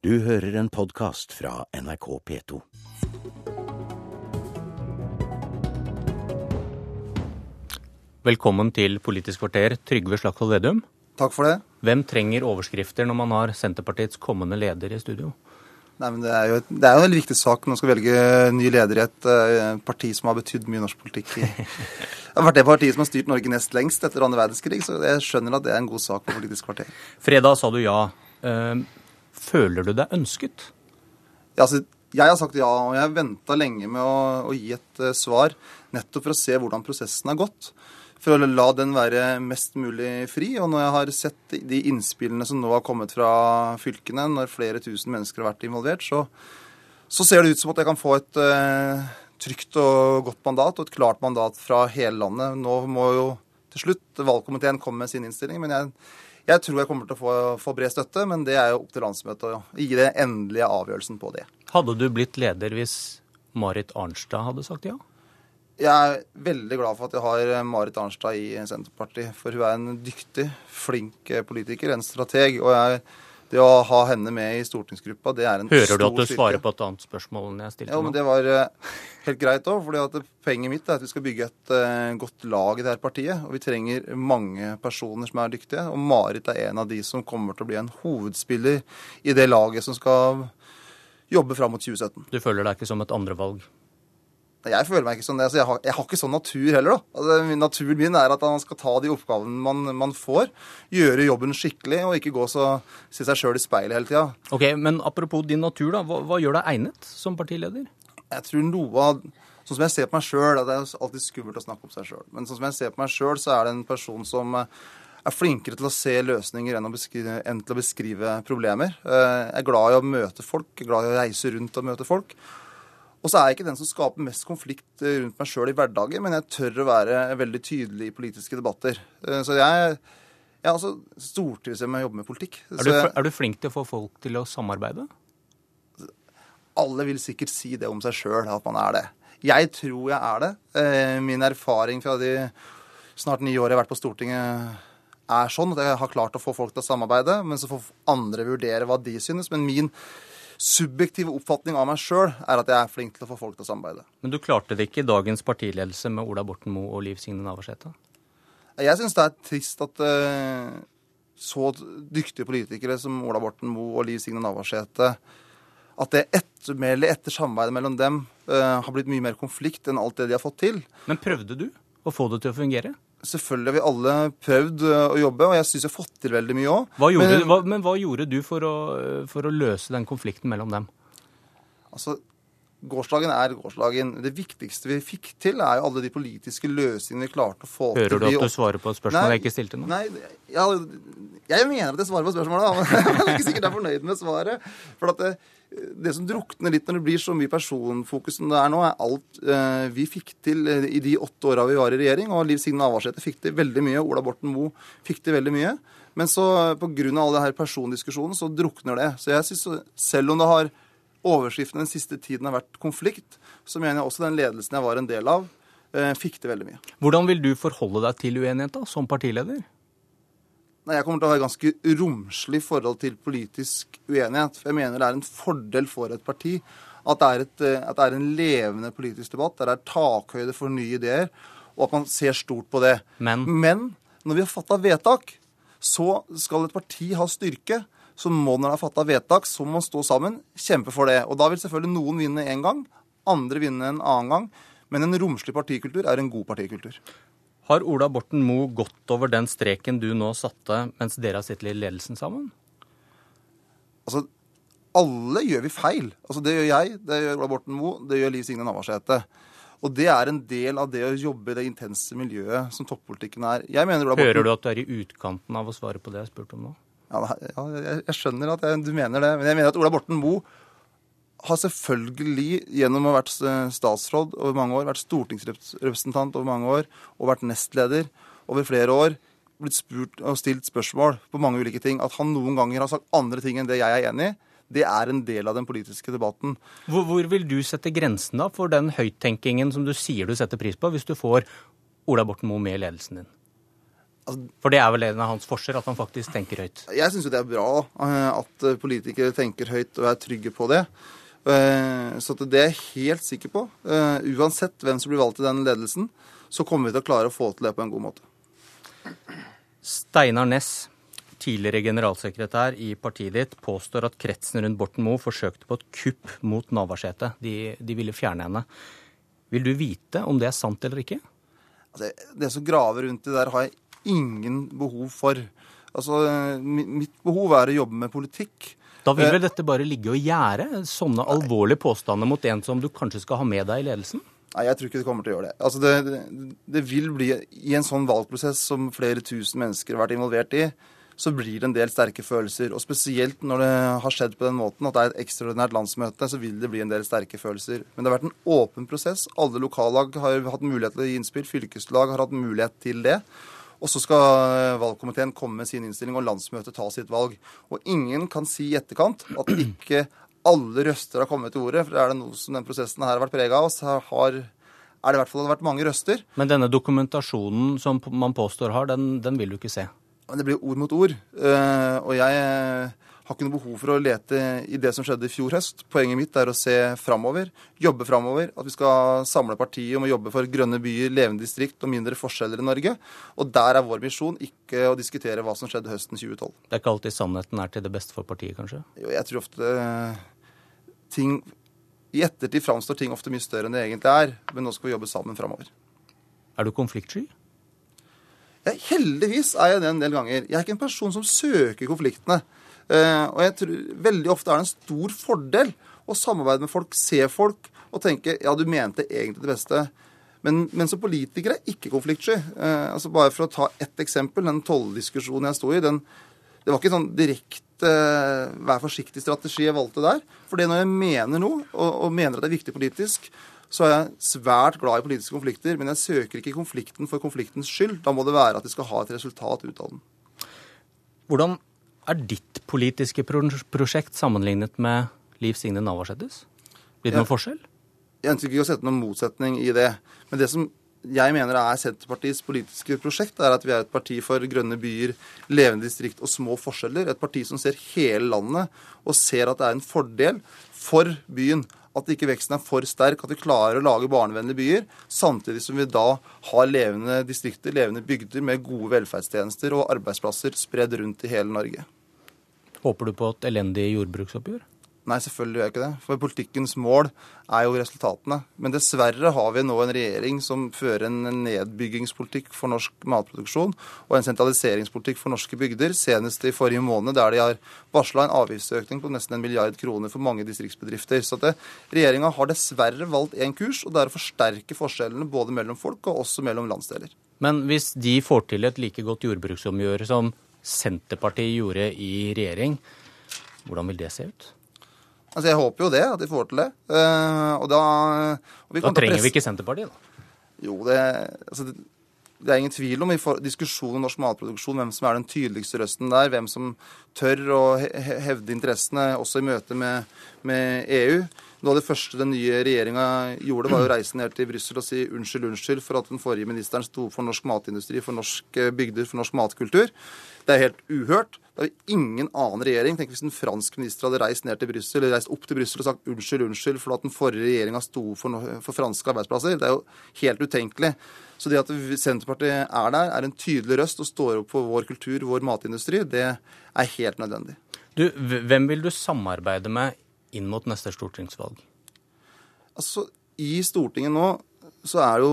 Du hører en podkast fra NRK P2. Velkommen til Politisk kvarter, Trygve Slagsvold Vedum. Takk for det. Hvem trenger overskrifter når man har Senterpartiets kommende leder i studio? Nei, men det, er jo, det er jo en veldig viktig sak når man skal velge ny leder i et uh, parti som har betydd mye norsk politikk. I, det har vært det partiet som har styrt Norge nest lengst etter andre verdenskrig, så jeg skjønner at det er en god sak for Politisk kvarter. Fredag sa du ja. Uh, føler du deg ønsket? Ja, altså, jeg har sagt ja, og jeg venta lenge med å, å gi et uh, svar, nettopp for å se hvordan prosessen har gått for å la den være mest mulig fri. Og når jeg har sett de innspillene som nå har kommet fra fylkene, når flere tusen mennesker har vært involvert, så, så ser det ut som at jeg kan få et uh, trygt og godt mandat, og et klart mandat fra hele landet. Nå må jo til slutt valgkomiteen komme med sin innstilling. men jeg jeg tror jeg kommer til å få, få, bred støtte, men det er jo opp til landsmøtet å gi den endelige avgjørelsen på det. Hadde du blitt leder hvis Marit Arnstad hadde sagt ja? Jeg er veldig glad for at jeg har Marit Arnstad i Senterpartiet. For hun er en dyktig, flink politiker, en strateg. Og jeg, det å ha henne med i stortingsgruppa, det er en Hører stor du at du styrke. svarer på et annet spørsmål enn jeg stilte Ja, men det var uh, helt greit òg. For poenget mitt er at vi skal bygge et uh, godt lag i det her partiet. Og vi trenger mange personer som er dyktige. Og Marit er en av de som kommer til å bli en hovedspiller i det laget som skal jobbe fram mot 2017. Du føler deg ikke som et andrevalg? Jeg føler meg ikke sånn. Altså, jeg, har, jeg, har, ikke sånn natur heller. da. Altså, naturen min er at man skal ta de oppgavene man, man får, gjøre jobben skikkelig og ikke gå så se seg sjøl i speilet hele tida. Ok, Men apropos din natur, da. Hva, hva, gjør deg egnet som partileder? Jeg tror noe av Sånn som jeg ser på meg sjøl Det er alltid skummelt å snakke om seg sjøl. Men sånn som jeg ser på meg sjøl, så er det en person som eh, er flinkere til å se løsninger enn, beskrive, enn til å beskrive problemer. Eh, jeg er glad i å møte folk, jeg er glad i å reise rundt og møte folk. Og så er jeg ikke den som skaper mest konflikt eh, rundt meg sjøl i hverdagen, men jeg tør å være veldig tydelig i politiske debatter. Så jeg, jeg altså, stortrives med å jobbe med politikk. Er du, er du, flink til å få folk til å samarbeide? Alle vil sikkert si det om seg sjøl, at man er det. Jeg tror jeg er det. Min erfaring fra de snart ni årene jeg har vært på Stortinget er sånn at jeg har klart å få folk til å samarbeide, men så får andre vurdere hva de synes. Men min subjektive oppfatning av meg sjøl er at jeg er flink til å få folk til å samarbeide. Men du klarte det ikke i dagens partiledelse med Ola Borten Moe og Liv Signe Navarsete? Jeg syns det er trist at uh, så dyktige politikere som Ola Borten Moe og Liv Signe Navarsete at det ettermælet etter samarbeidet mellom dem uh, har blitt mye mer konflikt enn alt det de har fått til. Men prøvde du å få det til å fungere? Selvfølgelig har vi alle prøvd å jobbe, og jeg syns jeg har fått til veldig mye òg. Men, men, hva gjorde du for å, for å, løse den konflikten mellom dem? Altså, Gårsdagen er gårsdagen. Det viktigste vi fikk til, er jo alle de politiske løsningene vi klarte å få Hører til. Hører du at du svarer på et spørsmål nei, jeg ikke stilte nå? Nei, jeg, jeg mener at jeg svarer på spørsmålet, men jeg er ikke sikkert jeg er fornøyd med svaret. For at det, det som drukner litt når det blir så mye personfokus som det er nå, er alt eh, vi fikk til i de åtte åra vi var i regjering. Og Liv Signe Navarsete fikk til veldig mye. Ola Borten Moe fikk til veldig mye. Men så pga. all denne persondiskusjonen så drukner det. Så jeg synes, selv om det har overskriften den siste tiden har vært konflikt, så mener jeg også den ledelsen jeg var en del av, eh, fikk til veldig mye. Hvordan vil du forholde deg til uenighet da, som partileder? Nei, Jeg kommer til å ha et ganske romslig forhold til politisk uenighet. For jeg mener det er en fordel for et parti at det er, et, at det er en levende politisk debatt, der det er takhøyde for nye ideer, og at man ser stort på det. Men, Men når vi har fatta vedtak, så skal et parti ha styrke. Så må når det er fatta vedtak, så må man stå sammen, kjempe for det. Og da vil selvfølgelig noen vinne én gang, andre vinne en annen gang. Men en romslig partikultur er en god partikultur. Har Ola Borten Moe gått over den streken du nå satte mens dere har sittet i ledelsen sammen? Altså, alle gjør vi feil. Altså, det gjør jeg, det gjør Ola Borten Moe, det gjør Liv Signe Navarsete. Og det er en del av det å jobbe i det intense miljøet som toppolitikken er. Borten... Hører du at du er i utkanten av å svare på det jeg spurte om nå? Ja, jeg, jeg, skjønner at jeg, du mener det. Men jeg mener at Ola Borten Moe har selvfølgelig gjennom å ha vært statsråd over mange år, vært stortingsrepresentant over mange år og vært nestleder over flere år, blitt spurt og stilt spørsmål på mange ulike ting. At han noen ganger har sagt andre ting enn det jeg er enig i, det er en del av den politiske debatten. Hvor, hvor vil du sette grensen da for den høyttenkingen som du sier du setter pris på, hvis du får Ola Borten Moe med i ledelsen din? For det er vel en av hans forser, at han faktisk tenker høyt? Jeg syns jo det er bra eh, at politikere tenker høyt og er trygge på det. Eh, så det er jeg helt sikker på. Eh, uansett hvem som blir valgt i den ledelsen, så kommer vi til å klare å få til det på en god måte. Steinar Næss, tidligere generalsekretær i partiet ditt, påstår at kretsen rundt Borten Moe forsøkte på et kupp mot Navarsete. De, de ville fjerne henne. Vil du vite om det er sant eller ikke? Altså, det som graver rundt det der, har jeg ingen behov for. Altså, Mitt behov er å jobbe med politikk. Da vil vel dette bare ligge og gjære? Sånne alvorlige påstander mot en som du kanskje skal ha med deg i ledelsen? Nei, jeg tror ikke det kommer til å gjøre det. Altså det, det, det, vil bli, I en sånn valgprosess som flere tusen mennesker har vært involvert i, så blir det en del sterke følelser. Og spesielt når det har skjedd på den måten at det er et ekstraordinært landsmøte, så vil det bli en del sterke følelser. Men det har vært en åpen prosess. Alle lokallag har hatt mulighet til å gi innspill. Fylkeslag har hatt mulighet til det. Og så skal valgkomiteen komme med sin innstilling, og landsmøtet ta sitt valg. Og ingen kan si i etterkant at ikke alle røster har kommet til ordet. For er det noe som den prosessen her har vært prega av, så har, er det i hvert fall vært mange røster. Men denne dokumentasjonen som man påstår har, den, den vil du ikke se? Men det blir ord mot ord. Uh, og jeg har ikke noe behov for å lete i det som skjedde i fjor høst. Poenget mitt er å se framover, jobbe framover. At vi skal samle partiet om å jobbe for grønne byer, levende distrikt og mindre forskjeller i Norge. Og der er vår misjon, ikke å diskutere hva som skjedde høsten 2012. Det er ikke alltid sannheten er til det beste for partiet, kanskje? Jo, jeg tror ofte uh, ting I ettertid framstår ting ofte mye større enn det egentlig er. Men nå skal vi jobbe sammen framover. Er du konfliktsky? Ja, heldigvis er jeg det en del ganger. Jeg er ikke en person som søker konfliktene. Uh, og jeg tror veldig ofte er det en stor fordel å samarbeide med folk, se folk og tenke ja, du mente egentlig det beste. Men, men som politiker er ikke konfliktsky. Uh, altså Bare for å ta ett eksempel. Den tolldiskusjonen jeg sto i, den, det var ikke sånn direkte uh, vær forsiktig-strategi jeg valgte der. For når jeg mener noe, og, og mener at det er viktig politisk, så er jeg svært glad i politiske konflikter. Men jeg søker ikke konflikten for konfliktens skyld. Da må det være at de skal ha et resultat ut av den. Hvordan er ditt politiske prosjekt sammenlignet med Liv Signe Navarsetes? Blir det noen forskjell? Jeg ønsker ikke å sette noen motsetning i det. Men det som jeg mener er Senterpartiets politiske prosjekt, er at vi er et parti for grønne byer, levende distrikt og små forskjeller. Et parti som ser hele landet og ser at det er en fordel for byen. At ikke veksten er for sterk, at vi klarer å lage barnevennlige byer, samtidig som vi da har levende distrikter, levende bygder med gode velferdstjenester og arbeidsplasser spredd rundt i hele Norge. Håper du på et elendig jordbruksoppgjør? Nei, selvfølgelig gjør jeg ikke det. For politikkens mål er jo resultatene. Men dessverre har vi nå en regjering som fører en nedbyggingspolitikk for norsk matproduksjon og en sentraliseringspolitikk for norske bygder. Senest i forrige måned, der de har varsla en avgiftsøkning på nesten en milliard kroner for mange distriktsbedrifter. Så regjeringa har dessverre valgt én kurs, og det er å forsterke forskjellene både mellom folk og også mellom landsdeler. Men hvis de får til et like godt jordbruksoppgjør som Senterpartiet gjorde i regjering, hvordan vil det se ut? Altså, Jeg håper jo det, at de får til det. Uh, og da, og da trenger vi ikke Senterpartiet, da? Jo, det, altså, det, det er ingen tvil om i diskusjonen om norsk matproduksjon hvem som er den tydeligste røsten der. Hvem som tør å hevde interessene, også i møte med, med EU. Noe av det første den nye regjeringa gjorde, var å reise ned til Brussel og si unnskyld, unnskyld for at den forrige ministeren sto for norsk matindustri, for norske bygder, for norsk matkultur. Det er helt uhørt. Det er ingen annen regjering. Tenk hvis en fransk minister hadde reist ned til Brussel, eller reist opp til Brussel og sagt unnskyld, unnskyld for at den forrige regjeringa sto for, for franske arbeidsplasser. Det er jo helt utenkelig. Så det at Senterpartiet er der, er en tydelig røst og står opp for vår kultur, vår matindustri, det er helt nødvendig. Du, hvem vil du samarbeide med inn mot neste stortingsvalg? Altså, I Stortinget nå så er jo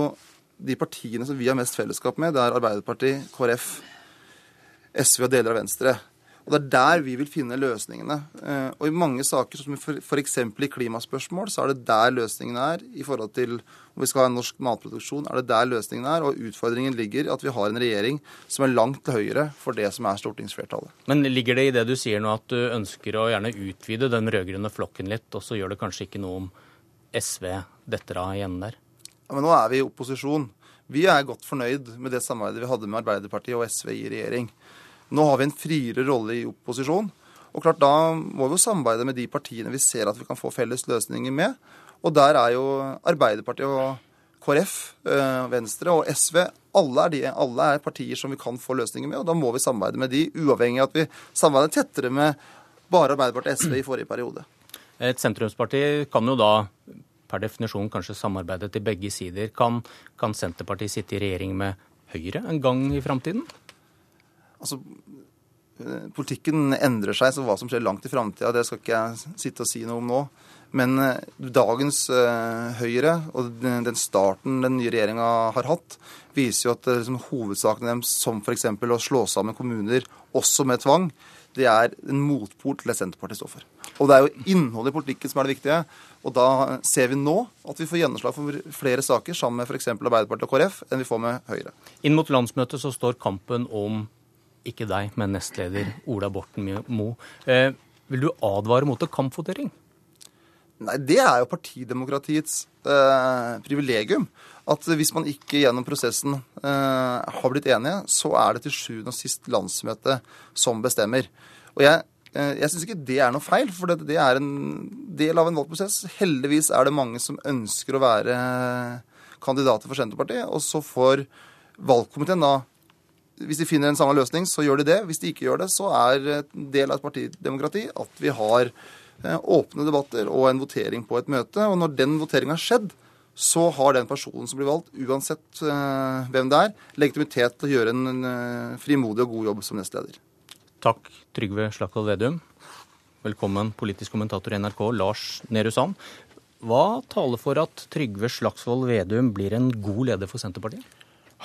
de partiene som vi har mest fellesskap med, det er Arbeiderpartiet, KrF, SV og deler av Venstre. Og Det er der vi vil finne løsningene. Eh, og I mange saker, som f.eks. i klimaspørsmål, så er det der løsningene er. I forhold til om vi skal ha en norsk matproduksjon, er det der løsningene er. Og utfordringen ligger i at vi har en regjering som er langt til høyre for det som er stortingsflertallet. Men ligger det i det du sier nå at du ønsker å gjerne utvide den rød-grønne flokken litt, og så gjør det kanskje ikke noe om SV detter av igjen der? Ja, men nå er vi i opposisjon. Vi er godt fornøyd med det samarbeidet vi hadde med Arbeiderpartiet og SV i regjering. Nå har vi en friere rolle i opposisjon. Og klart Da må vi jo samarbeide med de partiene vi ser at vi kan få felles løsninger med. Og der er jo Arbeiderpartiet og KrF, eh, Venstre og SV. Alle er, de, alle er partier som vi kan få løsninger med, og da må vi samarbeide med de, uavhengig av at vi samarbeider tettere med bare Arbeiderpartiet og SV i forrige periode. Et sentrumsparti kan jo da per definisjon kanskje samarbeide til begge sider. Kan, kan Senterpartiet sitte i regjering med Høyre en gang i framtiden? Altså, eh, Politikken endrer seg, så hva som skjer langt i framtida, det skal ikke jeg sitte og si noe om nå. Men eh, dagens uh, Høyre og den starten den nye regjeringa har hatt, viser jo at liksom, hovedsaken deres, som f.eks. å slå sammen kommuner også med tvang, det er en motpol til det Senterpartiet står for. Og det er jo innholdet i politikken som er det viktige. Og da ser vi nå at vi får gjennomslag for flere saker sammen med f.eks. Arbeiderpartiet og KrF enn vi får med Høyre. Inn mot landsmøtet så står kampen om ikke deg, men nestleder Ola Borten Moe. Eh, vil du advare mot kampvotering? Nei, Det er jo partidemokratiets eh, privilegium. At hvis man ikke gjennom prosessen eh, har blitt enige, så er det til sjuende og sist landsmøtet som bestemmer. Og jeg, eh, jeg syns ikke det er noe feil, for det, det, er en del av en valgprosess. Heldigvis er det mange som ønsker å være kandidater for Senterpartiet. Og så får valgkomiteen da hvis de finner en samme løsning, så gjør de det. Hvis de ikke gjør det, så er en del av et partidemokrati at vi har Eh, åpne debatter og en votering på et møte. Og når den voteringa har skjedd, så har den personen som blir valgt, uansett uh, hvem det er, legitimitet til å gjøre en uh, frimodig og god jobb som nestleder. Takk, Trygve Slagsvold Vedum. Velkommen, politisk kommentator i NRK, Lars Nehru Sand. Hva taler for at Trygve Slagsvold Vedum blir en god leder for Senterpartiet?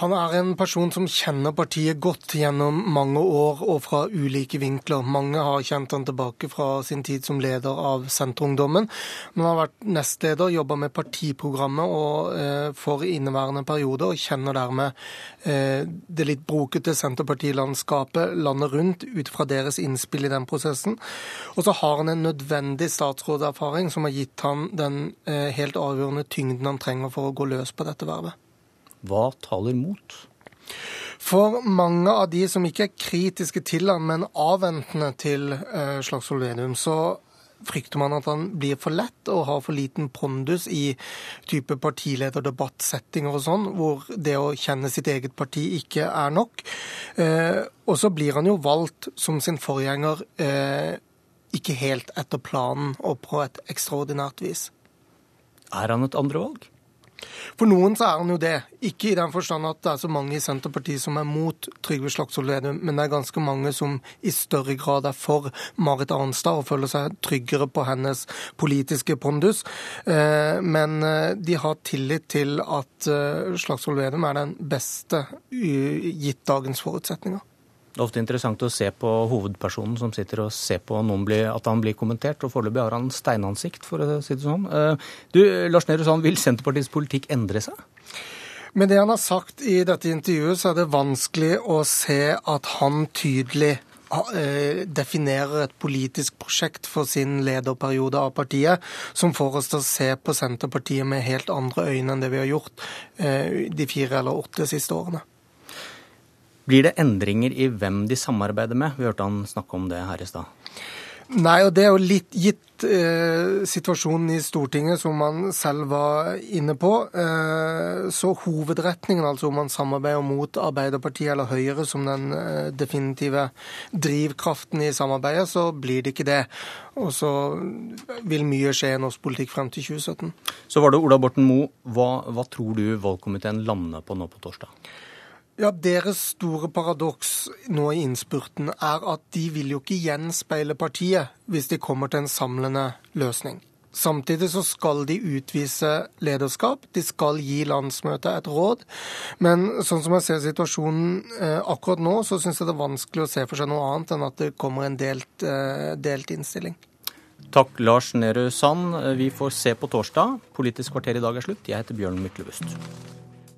Han er en person som kjenner partiet godt gjennom mange år og fra ulike vinkler. Mange har kjent han tilbake fra sin tid som leder av Senterungdommen. Men han har vært nestleder, jobba med partiprogrammet og, eh, for inneværende periode, og kjenner dermed eh, det litt brokete Senterpartilandskapet landet rundt ut fra deres innspill i den prosessen. Og så har han en nødvendig statsråderfaring som har gitt han den eh, helt avgjørende tyngden han trenger for å gå løs på dette vervet. Hva taler mot? For mange av de som ikke er kritiske til han, men avventende til eh, Slagsvold Vedum, så frykter man at han blir for lett og har for liten pondus i type partilederdebattsettinger og sånn, hvor det å kjenne sitt eget parti ikke er nok. Eh, og så blir han jo valgt som sin forgjenger eh, ikke helt etter planen og på et ekstraordinært vis. Er han et andrevalg? For noen så er han jo det. Ikke i den forstand at det er så mange i Senterpartiet som er mot Trygve Slagsvold Vedum, men det er ganske mange som i større grad er for Marit Arnstad og føler seg tryggere på hennes politiske pondus. Eh, men eh, de har tillit til at eh, Slagsvold Vedum er den beste gitt dagens forutsetninger. Det er ofte interessant å se på hovedpersonen som sitter og ser på bli, at han blir kommentert, og foreløpig har han steinansikt, for å si det sånn. Eh, du, Lars Nehru Sand, vil Senterpartiets politikk endre seg? Med det han har sagt i dette intervjuet, så er det vanskelig å se at han tydelig eh, definerer et politisk prosjekt for sin lederperiode av partiet, som får oss til å se på Senterpartiet med helt andre øyne enn det vi har gjort eh, de fire eller åtte siste årene. Blir det endringer i hvem de samarbeider med? Vi hørte han snakke om det her i stad. Nei, og det er jo litt gitt eh, situasjonen i Stortinget, som man selv var inne på. Eh, så hovedretningen, altså om man samarbeider mot Arbeiderpartiet eller Høyre som den eh, definitive drivkraften i samarbeidet, så blir det ikke det. Og så vil mye skje i norsk politikk frem til 2017. Så var det Ola Borten Moe. Hva, hva tror du valgkomiteen lander på nå på torsdag? Ja, Deres store paradoks nå i innspurten er at de vil jo ikke gjenspeile partiet hvis de kommer til en samlende løsning. Samtidig så skal de utvise lederskap, de skal gi landsmøtet et råd. Men sånn som jeg ser situasjonen eh, akkurat nå, så syns jeg det er vanskelig å se for seg noe annet enn at det kommer en delt, eh, delt innstilling. Takk, Lars Nehru Sand. Vi får se på torsdag. Politisk kvarter i dag er slutt. Jeg heter Bjørn Myklebust.